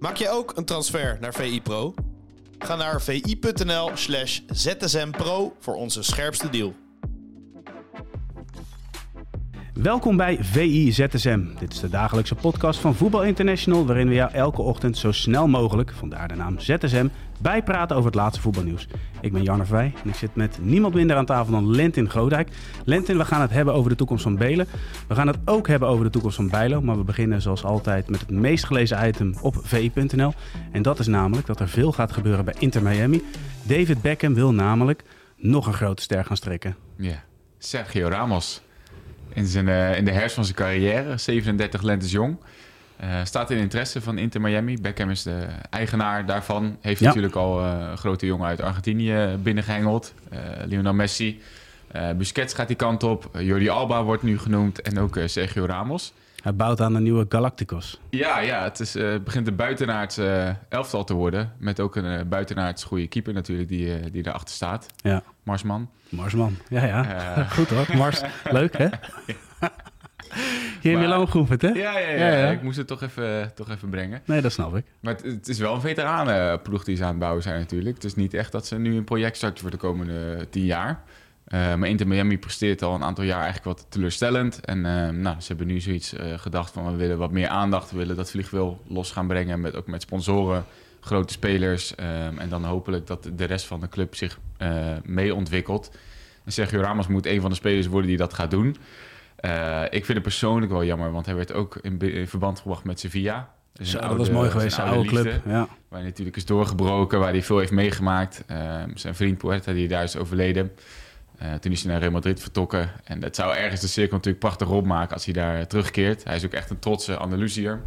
Maak je ook een transfer naar VI Pro? Ga naar vi.nl slash zsmpro voor onze scherpste deal. Welkom bij VI ZSM. Dit is de dagelijkse podcast van Voetbal International, waarin we jou elke ochtend zo snel mogelijk, vandaar de naam ZSM, bijpraten over het laatste voetbalnieuws. Ik ben Jarno Vrij en ik zit met niemand minder aan tafel dan Lentin Godijk. Lentin, we gaan het hebben over de toekomst van Belen. We gaan het ook hebben over de toekomst van Bijlo, maar we beginnen zoals altijd met het meest gelezen item op VI.nl. En dat is namelijk dat er veel gaat gebeuren bij Inter Miami. David Beckham wil namelijk nog een grote ster gaan strekken. Ja, Sergio Ramos in, zijn, uh, in de herfst van zijn carrière, 37 lentes jong. Uh, staat in interesse van Inter Miami. Beckham is de eigenaar daarvan. Heeft ja. natuurlijk al uh, een grote jongen uit Argentinië binnengehengeld. Lionel Messi. Busquets gaat die kant op. Jordi Alba wordt nu genoemd. En ook Sergio Ramos. Hij bouwt aan de nieuwe Galacticos. Ja, ja het is, uh, begint een buitenaards uh, elftal te worden. Met ook een uh, buitenaards goede keeper natuurlijk die, die erachter staat. Ja. Marsman. Marsman, ja ja. Goed hoor, Mars. Leuk hè? Hier heb je lang geoefend, hè? Ja, ja, ja, ja, Ik moest het toch even, toch even brengen. Nee, dat snap ik. Maar het, het is wel een veteranenploeg die ze aan het bouwen zijn natuurlijk. Het is niet echt dat ze nu een project starten voor de komende tien jaar. Uh, maar Inter Miami presteert al een aantal jaar eigenlijk wat teleurstellend. En uh, nou, ze hebben nu zoiets uh, gedacht van we willen wat meer aandacht. We willen dat vliegwiel los gaan brengen, met, ook met sponsoren, grote spelers. en dan hopelijk dat de rest van de club zich mee ontwikkelt. En Sergio Ramos moet een van de spelers worden die dat gaat doen. Ik vind het persoonlijk wel jammer, want hij werd ook in, in verband gebracht met Sevilla. Dus oude, dat was mooi geweest, zijn oude, oude club. Ja. Waar hij natuurlijk is doorgebroken, waar hij veel heeft meegemaakt. zijn vriend Puerta, die daar is overleden. Uh, toen is hij naar Real Madrid vertrokken. En het zou ergens de cirkel natuurlijk prachtig opmaken als hij daar terugkeert. Hij is ook echt een trotse Andalusiër.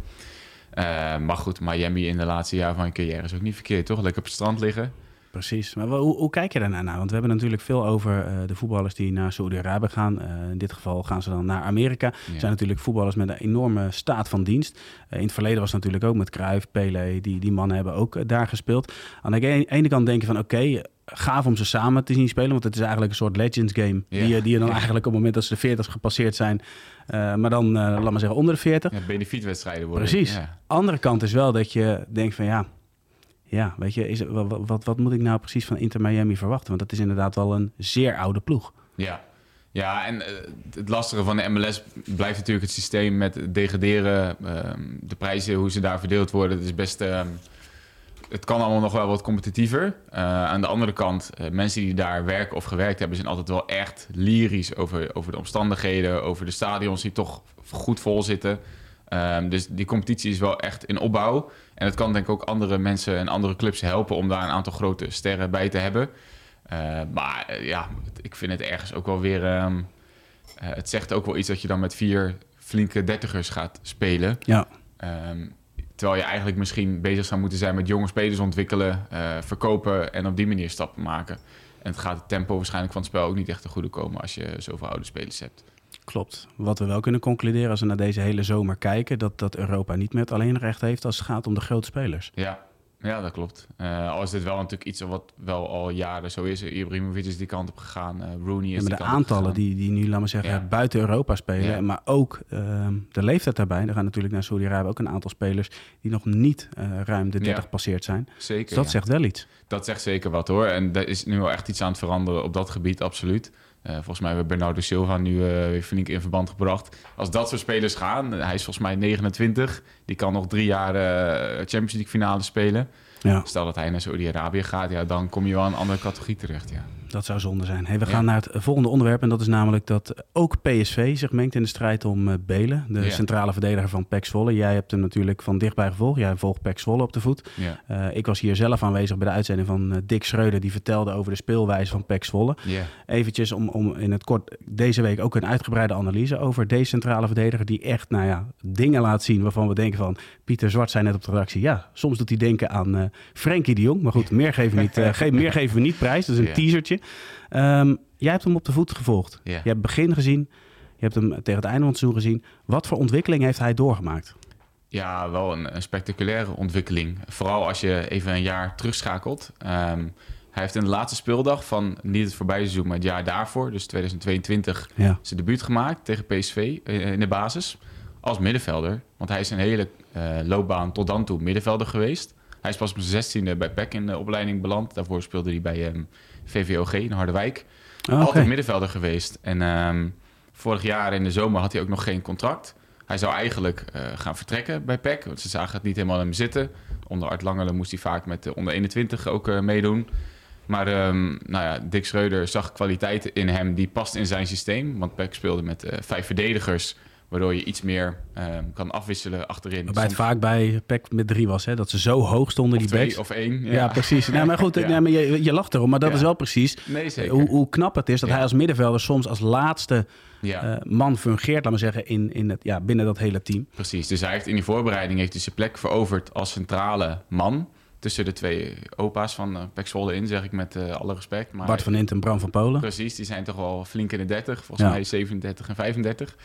Uh, maar goed, Miami in de laatste jaren van zijn carrière is ook niet verkeerd, toch? Lekker op het strand liggen. Precies. Maar hoe, hoe kijk je daarnaar? naar? Want we hebben natuurlijk veel over uh, de voetballers die naar Saudi-Arabië gaan. Uh, in dit geval gaan ze dan naar Amerika. Ja. zijn natuurlijk voetballers met een enorme staat van dienst. Uh, in het verleden was het natuurlijk ook met Cruijff, Pele. Die, die mannen hebben ook daar gespeeld. Aan de ene kant denk je van oké, okay, gaaf om ze samen te zien spelen. Want het is eigenlijk een soort Legends game. Ja. Die, die je dan eigenlijk op het moment dat ze de 40 gepasseerd zijn. Uh, maar dan, uh, laat maar zeggen, onder de 40. Ja, benefietwedstrijden worden. Precies. Andere kant is wel dat je denkt van ja. Ja, weet je, is, wat, wat, wat moet ik nou precies van Inter Miami verwachten? Want dat is inderdaad wel een zeer oude ploeg. Ja, ja, en uh, het lastige van de MLS blijft natuurlijk het systeem met degraderen. Uh, de prijzen, hoe ze daar verdeeld worden, het is best... Uh, het kan allemaal nog wel wat competitiever. Uh, aan de andere kant, uh, mensen die daar werken of gewerkt hebben, zijn altijd wel echt lyrisch over, over de omstandigheden, over de stadions die toch goed vol zitten. Um, dus die competitie is wel echt in opbouw. En het kan denk ik ook andere mensen en andere clubs helpen om daar een aantal grote sterren bij te hebben. Uh, maar ja, ik vind het ergens ook wel weer. Um, het zegt ook wel iets dat je dan met vier flinke dertigers gaat spelen. Ja. Um, Terwijl je eigenlijk misschien bezig zou moeten zijn met jonge spelers ontwikkelen, uh, verkopen en op die manier stappen maken. En het gaat het tempo waarschijnlijk van het spel ook niet echt te goede komen als je zoveel oude spelers hebt. Klopt. Wat we wel kunnen concluderen als we naar deze hele zomer kijken, dat, dat Europa niet meer het alleen recht heeft als het gaat om de grote spelers. Ja, ja, dat klopt. Uh, al is dit wel natuurlijk iets wat wel al jaren zo is. Ibrahimovic is die kant op gegaan. Uh, Rooney is ja, maar de aantallen die, die nu, laten we zeggen, ja. buiten Europa spelen. Ja. Maar ook uh, de leeftijd daarbij. Er gaan natuurlijk naar Saudi-Arabië ook een aantal spelers... die nog niet ruim de 30 passeerd zijn. Zeker, dus dat zegt wel iets. Dat zegt zeker wat hoor. En er is nu wel echt iets aan het veranderen op dat gebied, absoluut. Uh, volgens mij hebben Bernardo Silva nu uh, weer flink in verband gebracht. Als dat soort spelers gaan, hij is volgens mij 29, die kan nog drie jaar uh, Champions League finale spelen. Ja. Stel dat hij naar Saudi-Arabië gaat, ja, dan kom je wel een andere categorie terecht. Ja. Dat zou zonde zijn. Hey, we gaan naar het volgende onderwerp. En dat is namelijk dat ook PSV zich mengt in de strijd om uh, Belen. De ja. centrale verdediger van PEC Zwolle. Jij hebt hem natuurlijk van dichtbij gevolgd. Jij volgt PEC Zwolle op de voet. Uh, ik was hier zelf aanwezig bij de uitzending van uh, Dick Schreuder. Die vertelde over de speelwijze van PEC Zwolle. Eventjes om, om in het kort deze week ook een uitgebreide analyse over deze centrale verdediger. Die echt nou ja, dingen laat zien waarvan we denken van... Pieter Zwart zei net op de redactie. Ja, soms doet hij denken aan Frenkie de Jong. Maar goed, meer geven we niet, meer geven we niet prijs. Dat is een teasertje. Um, jij hebt hem op de voet gevolgd. Yeah. Je hebt het begin gezien. Je hebt hem tegen het einde van het seizoen gezien. Wat voor ontwikkeling heeft hij doorgemaakt? Ja, wel een, een spectaculaire ontwikkeling. Vooral als je even een jaar terugschakelt. Um, hij heeft in de laatste speeldag van niet het voorbije seizoen, maar het jaar daarvoor, dus 2022, ja. zijn debuut gemaakt tegen PSV in de basis als middenvelder. Want hij is een hele loopbaan tot dan toe middenvelder geweest. Hij is pas op zijn 16e bij PEC in de opleiding beland. Daarvoor speelde hij bij um, VVOG in Harderwijk. Oh, Altijd middenvelder geweest. En ehm, vorig jaar in de zomer had hij ook nog geen contract. Hij zou eigenlijk uh, gaan vertrekken bij PEC. Want ze zagen het niet helemaal in hem zitten. Onder Art Langelen moest hij vaak met de onder 21 ook uh, meedoen. Maar um, nou ja, Dick Schreuder zag kwaliteiten in hem die past in zijn systeem. Want PEC speelde met uh, vijf verdedigers Waardoor je iets meer um, kan afwisselen achterin. Waarbij het vaak bij PEC met drie was, hè? dat ze zo hoog stonden, of die twee, of één. Ja, ja precies. Nee, maar goed, ja. nee, maar je, je lacht erom, maar dat is wel precies nee, zeker. Hoe, hoe, knap het is dat hij als middenvelder soms als laatste uh, man fungeert, laat maar zeggen, in, in het, ja, binnen dat hele team. Precies, dus hij heeft in die voorbereiding heeft hij zijn plek veroverd als centrale man tussen de twee opa's van uh, Pek Zwolle in, zeg ik met uh, alle respect. Maar Bart van Int en Bram van Polen. Precies, die zijn toch wel flink in de 30, volgens mij 37 en 35.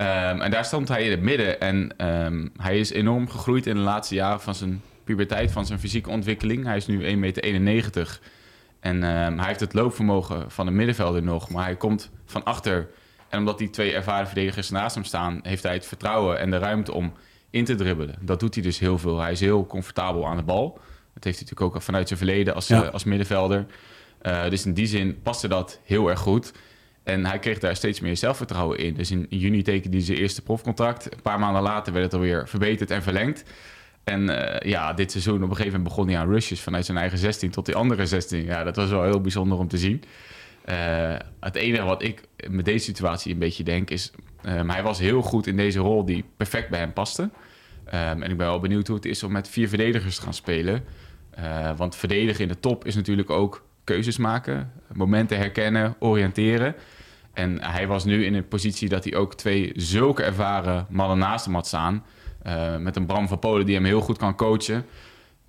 Um, en daar stond hij in het midden. En um, hij is enorm gegroeid in de laatste jaren van zijn puberteit, van zijn fysieke ontwikkeling. Hij is nu 1,91 meter. En um, hij heeft het loopvermogen van de middenvelder nog, maar hij komt van achter. En omdat die twee ervaren verdedigers naast hem staan, heeft hij het vertrouwen en de ruimte om in te dribbelen. Dat doet hij dus heel veel. Hij is heel comfortabel aan de bal. Dat heeft hij natuurlijk ook vanuit zijn verleden als, ja. uh, als middenvelder. Uh, dus in die zin paste dat heel erg goed. En hij kreeg daar steeds meer zelfvertrouwen in. Dus in juni tekende hij zijn eerste profcontract. Een paar maanden later werd het alweer verbeterd en verlengd. En uh, ja, dit seizoen op een gegeven moment begon hij aan rushes vanuit zijn eigen 16 tot die andere 16. Ja, dat was wel heel bijzonder om te zien. Uh, het enige wat ik met deze situatie een beetje denk is... Um, hij was heel goed in deze rol die perfect bij hem paste. Um, en ik ben wel benieuwd hoe het is om met vier verdedigers te gaan spelen. Uh, want verdedigen in de top is natuurlijk ook keuzes maken, momenten herkennen, oriënteren. En hij was nu in een positie dat hij ook twee zulke ervaren mannen naast hem had staan. Uh, met een Bram van Polen die hem heel goed kan coachen.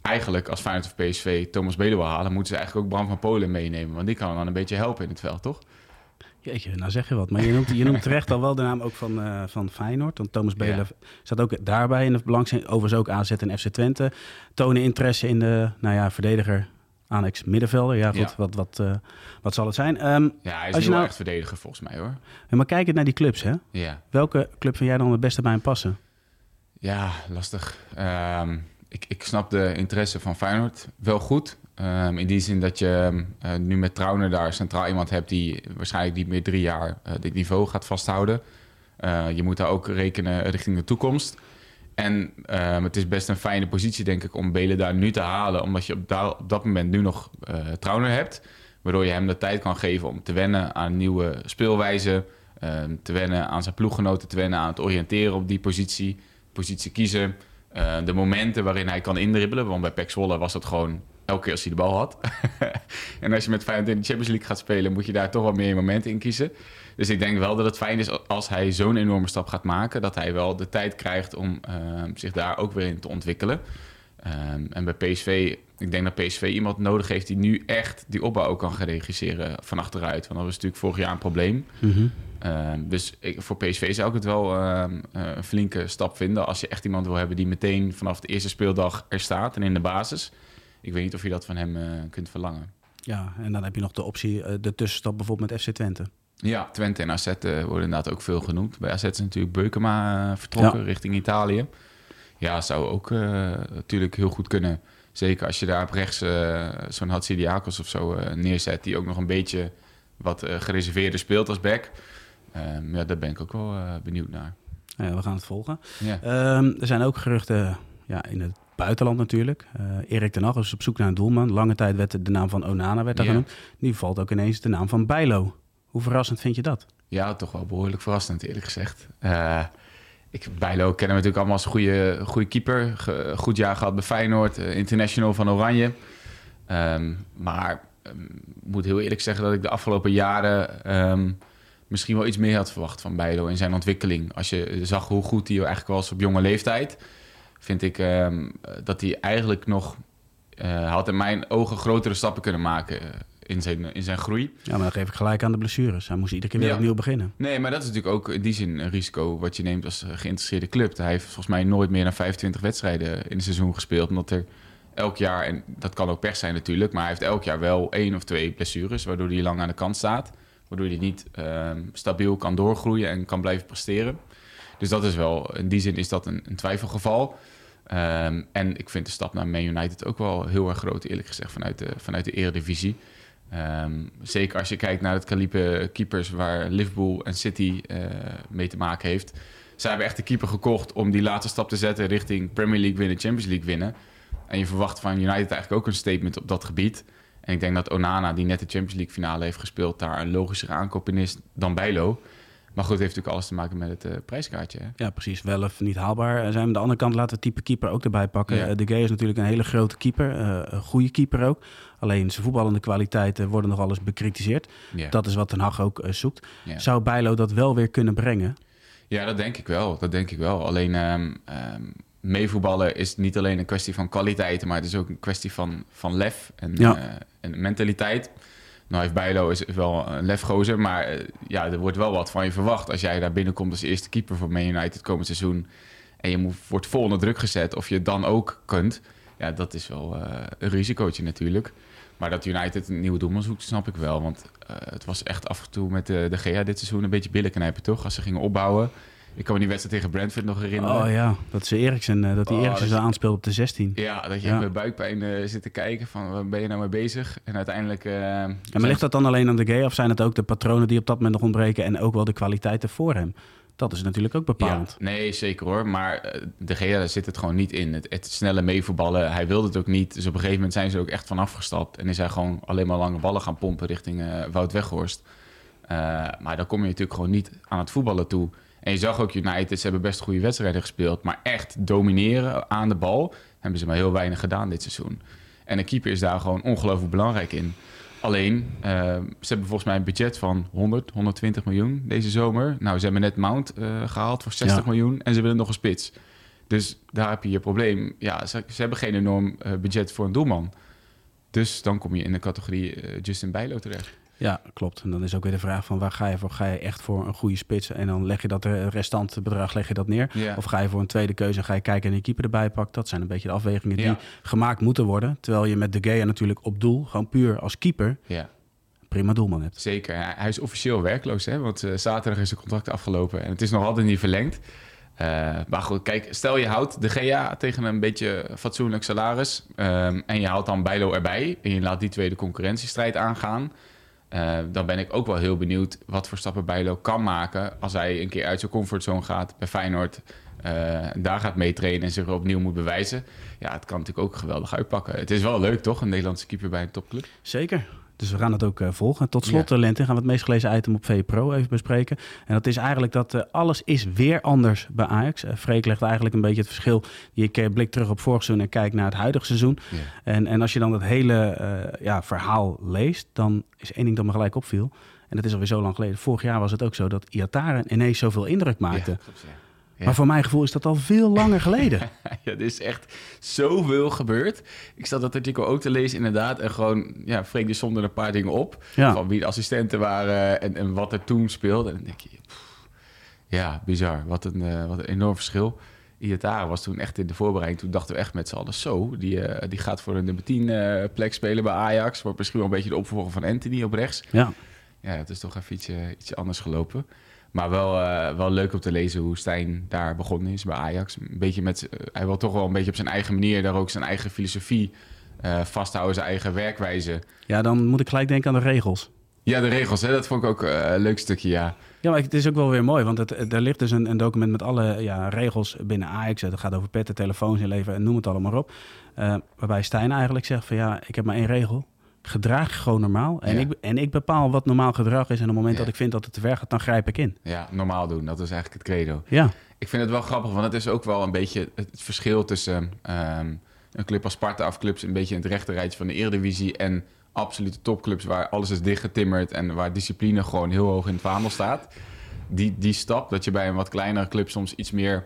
Eigenlijk als Feyenoord of PSV Thomas Beluwe halen... moeten ze eigenlijk ook Bram van Polen meenemen. Want die kan hem dan een beetje helpen in het veld, toch? Jeetje, nou zeg je wat. Maar je noemt, je noemt terecht al wel de naam ook van, uh, van Feyenoord. Want Thomas Belen ja. staat ook daarbij in de belangstelling. Overigens ook AZ en FC Twente. Tonen interesse in de nou ja, verdediger Annex middenvelder. Ja, goed, Wat, wat, uh, wat zal het zijn? Um, ja, hij is als je nou... echt verdediger volgens mij hoor. Ja, maar kijk het naar die clubs, hè? Ja. Welke club vind jij dan het beste bij hem passen? Ja, lastig. Um, ik, ik snap de interesse van Feyenoord wel goed. Um, in die zin dat je uh, nu met Trauner daar centraal iemand hebt... die waarschijnlijk niet meer drie jaar uh, dit niveau gaat vasthouden. Je moet daar ook rekenen richting de toekomst... En uh, het is best een fijne positie, denk ik, om Belen daar nu te halen. Omdat je op, da op dat moment nu nog uh, hebt. Waardoor je hem de tijd kan geven om te wennen aan nieuwe speelwijze. Uh, te wennen aan zijn ploeggenoten, te wennen aan het oriënteren op die positie. Positie kiezen. Eh, de momenten waarin hij kan indribbelen. Want bij Pek Zwolle was dat gewoon elke keer als hij de bal had. en als je met Feyenoord in de Champions League gaat spelen... moet je daar toch wel meer momenten in kiezen. Dus ik denk wel dat het fijn is als hij zo'n enorme stap gaat maken, dat hij wel de tijd krijgt om uh, zich daar ook weer in te ontwikkelen. Um, en bij PSV, ik denk dat PSV iemand nodig heeft die nu echt die opbouw ook kan gaan regisseren van achteruit. Want dat was natuurlijk vorig jaar een probleem. Mm -hmm. um, dus ik, voor PSV zou ik het wel um, een flinke stap vinden als je echt iemand wil hebben die meteen vanaf de eerste speeldag er staat en in de basis. Ik weet niet of je dat van hem uh, kunt verlangen. Ja, en dan heb je nog de optie, uh, de tussenstap bijvoorbeeld met FC Twente. Ja, Twente en AZ uh, worden inderdaad ook veel genoemd. Bij AZ is natuurlijk Beukema uh, vertrokken ja. richting Italië. Ja, zou ook uh, natuurlijk heel goed kunnen. Zeker als je daar op rechts zo'n Hatsidiakos of zo neerzet... die ook nog een beetje wat gereserveerder speelt als back. Um, ja, daar ben ik ook wel benieuwd naar. Ja, we gaan het volgen. Um, er zijn ook geruchten ja, in het buitenland natuurlijk. Erik ten Hag is op zoek naar een doelman. Lange tijd werd de naam van Onana werd daar genoemd. Nu valt ook ineens de naam van Bijlo. Hoe verrassend vind je dat? Ja, toch wel behoorlijk verrassend, eerlijk gezegd. Uh, ik, Bijlo kennen we natuurlijk allemaal als goede, goede keeper. Goed jaar gehad bij Feyenoord, uh, international van Oranje. Um, maar um, moet heel eerlijk zeggen dat ik de afgelopen jaren um, misschien wel iets meer had verwacht van Bijlo in zijn ontwikkeling. Als je zag hoe goed hij eigenlijk was op jonge leeftijd, vind ik dat hij eigenlijk nog uh, had in mijn ogen grotere stappen kunnen maken in zijn, in zijn groei. Ja, maar dan geef ik gelijk aan de blessures. Hij moest iedere keer weer ja. opnieuw beginnen. Nee, maar dat is natuurlijk ook in die zin een risico wat je neemt als geïnteresseerde club. Hij heeft volgens mij nooit meer dan 25 wedstrijden in een seizoen gespeeld. Omdat er elk jaar, en dat kan ook pech zijn natuurlijk, maar hij heeft elk jaar wel één of twee blessures, waardoor hij lang aan de kant staat. Waardoor hij niet uh, stabiel kan doorgroeien en kan blijven presteren. Dus dat is wel, in die zin is dat een, een twijfelgeval. Um, en ik vind de stap naar Man United ook wel heel erg groot, eerlijk gezegd, vanuit de, vanuit de Eredivisie. Um, zeker als je kijkt naar het kaliber keepers waar Liverpool en City uh, mee te maken heeft. Zij hebben echt de keeper gekocht om die laatste stap te zetten richting Premier League winnen, Champions League winnen. En je verwacht van United eigenlijk ook een statement op dat gebied. En ik denk dat Onana, die net de Champions League finale heeft gespeeld, daar een logischer aankoop in is dan Bijlo. Maar goed, het heeft natuurlijk alles te maken met het uh, prijskaartje. Hè? Ja, precies. Wel of niet haalbaar. Zijn aan de andere kant laten we type keeper ook erbij pakken. Ja. de Gay is natuurlijk een hele grote keeper. Een goede keeper ook. Alleen zijn voetballende kwaliteiten worden nog alles bekritiseerd. Ja. Dat is wat Den Haag ook zoekt. Ja. Zou Bijlo dat wel weer kunnen brengen? Ja, dat denk ik wel. Dat denk ik wel. Alleen um, um, meevoetballen is niet alleen een kwestie van kwaliteiten, maar het is ook een kwestie van, van lef en, ja. en mentaliteit. Nou heeft Bijlo is wel een lefgozer, maar uh, ja, er wordt wel wat van je verwacht. Als jij daar binnenkomt als eerste keeper voor Man United komend seizoen... en je wordt vol onder druk gezet of je het dan ook kunt... ja, dat is wel uh, een risicootje natuurlijk. Maar dat United een nieuwe doelman zoekt, snap ik wel. Want uh, het was echt af en toe met de, de GA dit seizoen een beetje billen knijpen, toch? Als ze gingen opbouwen... Ik kan me die wedstrijd tegen Brentford nog herinneren. Oh ja, dat ze Eriksen, uh, dat die oh, Eriksen zo aanspeelde op de 16. Ja, dat je ja. met buikpijn uh, zit te kijken van waar ben je nou mee bezig? En uiteindelijk... Uh, en maar ligt dat dan alleen aan de gay of zijn het ook de patronen die op dat moment nog ontbreken en ook wel de kwaliteiten voor hem? Dat is natuurlijk ook bepalend. Ja, nee, zeker hoor. Maar de Gea zit het gewoon niet in. Het, het snelle meevoetballen, hij wilde het ook niet. Dus op een gegeven moment zijn ze er ook echt van afgestapt. En is hij gewoon alleen maar lange ballen gaan pompen richting Wout Weghorst. maar dan kom je natuurlijk gewoon niet aan het voetballen toe. En je zag ook United, ze hebben best goede wedstrijden gespeeld. Maar echt domineren aan de bal hebben ze maar heel weinig gedaan dit seizoen. En een keeper is daar gewoon ongelooflijk belangrijk in. Alleen, uh, ze hebben volgens mij een budget van 100, 120 miljoen deze zomer. Nou, ze hebben net Mount uh, gehaald voor 60 ja. miljoen en ze willen nog een spits. Dus daar heb je je probleem. Ja, ze, ze hebben geen enorm uh, budget voor een doelman. Dus dan kom je in de categorie Justin Bijlo terecht. Ja, klopt. En dan is ook weer de vraag van waar ga je voor? Ga je echt voor een goede spits en dan leg je dat restante bedrag leg je dat neer? Ja. Of ga je voor een tweede keuze en ga je kijken en een keeper erbij pakt? Dat zijn een beetje de afwegingen die ja. gemaakt moeten worden. Terwijl je met De Gea natuurlijk op doel, gewoon puur als keeper, ja. prima doelman hebt. Zeker. Hij is officieel werkloos, hè? want uh, zaterdag is zijn contract afgelopen en het is nog altijd niet verlengd. Uh, maar goed, kijk, stel je houdt de GA tegen een beetje fatsoenlijk salaris um, en je houdt dan Bijlo erbij en je laat die twee de concurrentiestrijd aangaan. Uh, dan ben ik ook wel heel benieuwd wat voor stappen Bijlo kan maken als hij een keer uit zijn comfortzone gaat bij Feyenoord. Uh, daar gaat meetrainen en zich opnieuw moet bewijzen. Ja, het kan natuurlijk ook geweldig uitpakken. Het is wel leuk, toch? Een Nederlandse keeper bij een topclub. Zeker. Dus we gaan het ook uh, volgen. Tot slot, ja. Lente, gaan we het meest gelezen item op VPRO even bespreken. En dat is eigenlijk dat uh, alles is weer anders bij Ajax. Uh, Freek legt eigenlijk een beetje het verschil. Je blik terug op vorig seizoen en kijkt naar het huidige seizoen. Ja. En, en als je dan dat hele ja, verhaal leest, dan is één ding dat me gelijk opviel. En dat is alweer zo lang geleden. Vorig jaar was het ook zo dat Iataren ineens zoveel indruk maakte. Ja, klopt, ja. Maar voor mijn gevoel is dat al veel langer geleden. er is echt zoveel gebeurd. Ik zat dat artikel ook te lezen inderdaad. En gewoon, ja, Freek die somde een paar dingen op. Ja. Van wie de assistenten waren en, en wat er toen speelde. En dan denk je, pff, ja, bizar. Wat een, uh, wat een enorm verschil. Iatara was toen echt in de voorbereiding. Toen dachten we echt met z'n allen zo. Die, uh, die gaat voor een nummer 10 uh, plek spelen bij Ajax. Wordt misschien wel een beetje de opvolger van Anthony op rechts. Ja. Ja, het is toch even ietsje, ietsje anders gelopen. Maar wel, uh, wel leuk om te lezen hoe Stijn daar begonnen is bij Ajax. Een beetje met, uh, hij wil toch wel een beetje op zijn eigen manier daar ook zijn eigen filosofie uh, vasthouden, zijn eigen werkwijze. Ja, dan moet ik gelijk denken aan de regels. Ja, de regels, hè? dat vond ik ook een leuk stukje, ja. Ja, maar het is ook wel weer mooi, want het, er ligt dus een, een document met alle ja, regels binnen Ajax. Het gaat over petten, telefoons inleveren en noem het allemaal op. waarbij Stijn eigenlijk zegt van ja, ik heb maar één regel gedraag je gewoon normaal. En, ja. ik, en ik bepaal wat normaal gedrag is. En op het moment ja. dat ik vind dat het te ver gaat, dan grijp ik in. Ja, normaal doen. Dat is eigenlijk het credo. Ja. Ik vind het wel grappig, want het is ook wel een beetje het verschil tussen um, een club als Sparta of clubs een beetje in het rechterrijtje van de Eredivisie en absolute topclubs waar alles is dichtgetimmerd en waar discipline gewoon heel hoog in het vaandel staat. Die, die stap, dat je bij een wat kleinere club soms iets meer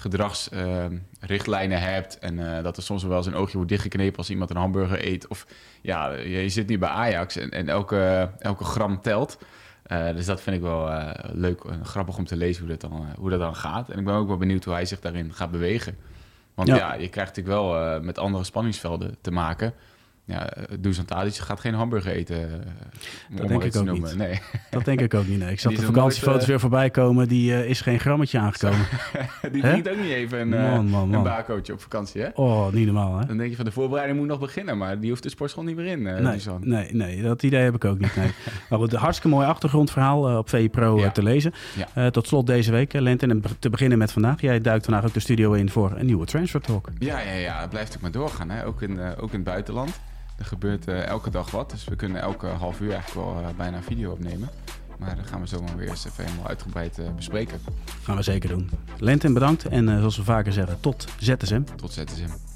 gedragsrichtlijnen uh, hebt. En uh, dat er soms wel eens een oogje wordt dichtgeknepen als iemand een hamburger eet. Of ja, je zit nu bij Ajax en, en elke, elke gram telt. Uh, dus dat vind ik wel leuk en grappig om te lezen hoe dat, dan, hoe dat dan gaat. En ik ben ook wel benieuwd hoe hij zich daarin gaat bewegen. Want ja, ja je krijgt natuurlijk wel met andere spanningsvelden te maken. Ja, Dusan Tadic gaat geen hamburger eten. Uh, dat denk ik ook noemen. niet. Nee. Dat denk ik ook niet. Nee. Ik zag de vakantiefoto's nooit, uh, weer voorbij komen. Die uh, is geen grammetje aangekomen. die drinkt ook niet even een, man, man, man. een op vakantie, hè? Oh, niet normaal, hè? Dan denk je van de voorbereiding moet nog beginnen. Maar die hoeft de sportschool niet meer in, nee, nee, nee, dat idee heb ik ook niet. Nee. maar goed, hartstikke mooi achtergrondverhaal op VE Pro ja. te lezen. Ja. tot slot deze week, Lente. En te beginnen met vandaag. Jij duikt vandaag ook de studio in voor een nieuwe Transfer Talk. Ja, ja, ja. Het blijft ook maar doorgaan, hè? Ook, in, ook in het buitenland. Er gebeurt uh, elke dag wat, dus we kunnen elke half uur eigenlijk wel uh, bijna een video opnemen. Maar dat gaan we zomaar weer eens even helemaal uitgebreid uh, bespreken. Gaan we zeker doen. Lentin bedankt en zoals we vaker zeggen, tot ZSM. Tot ZSM.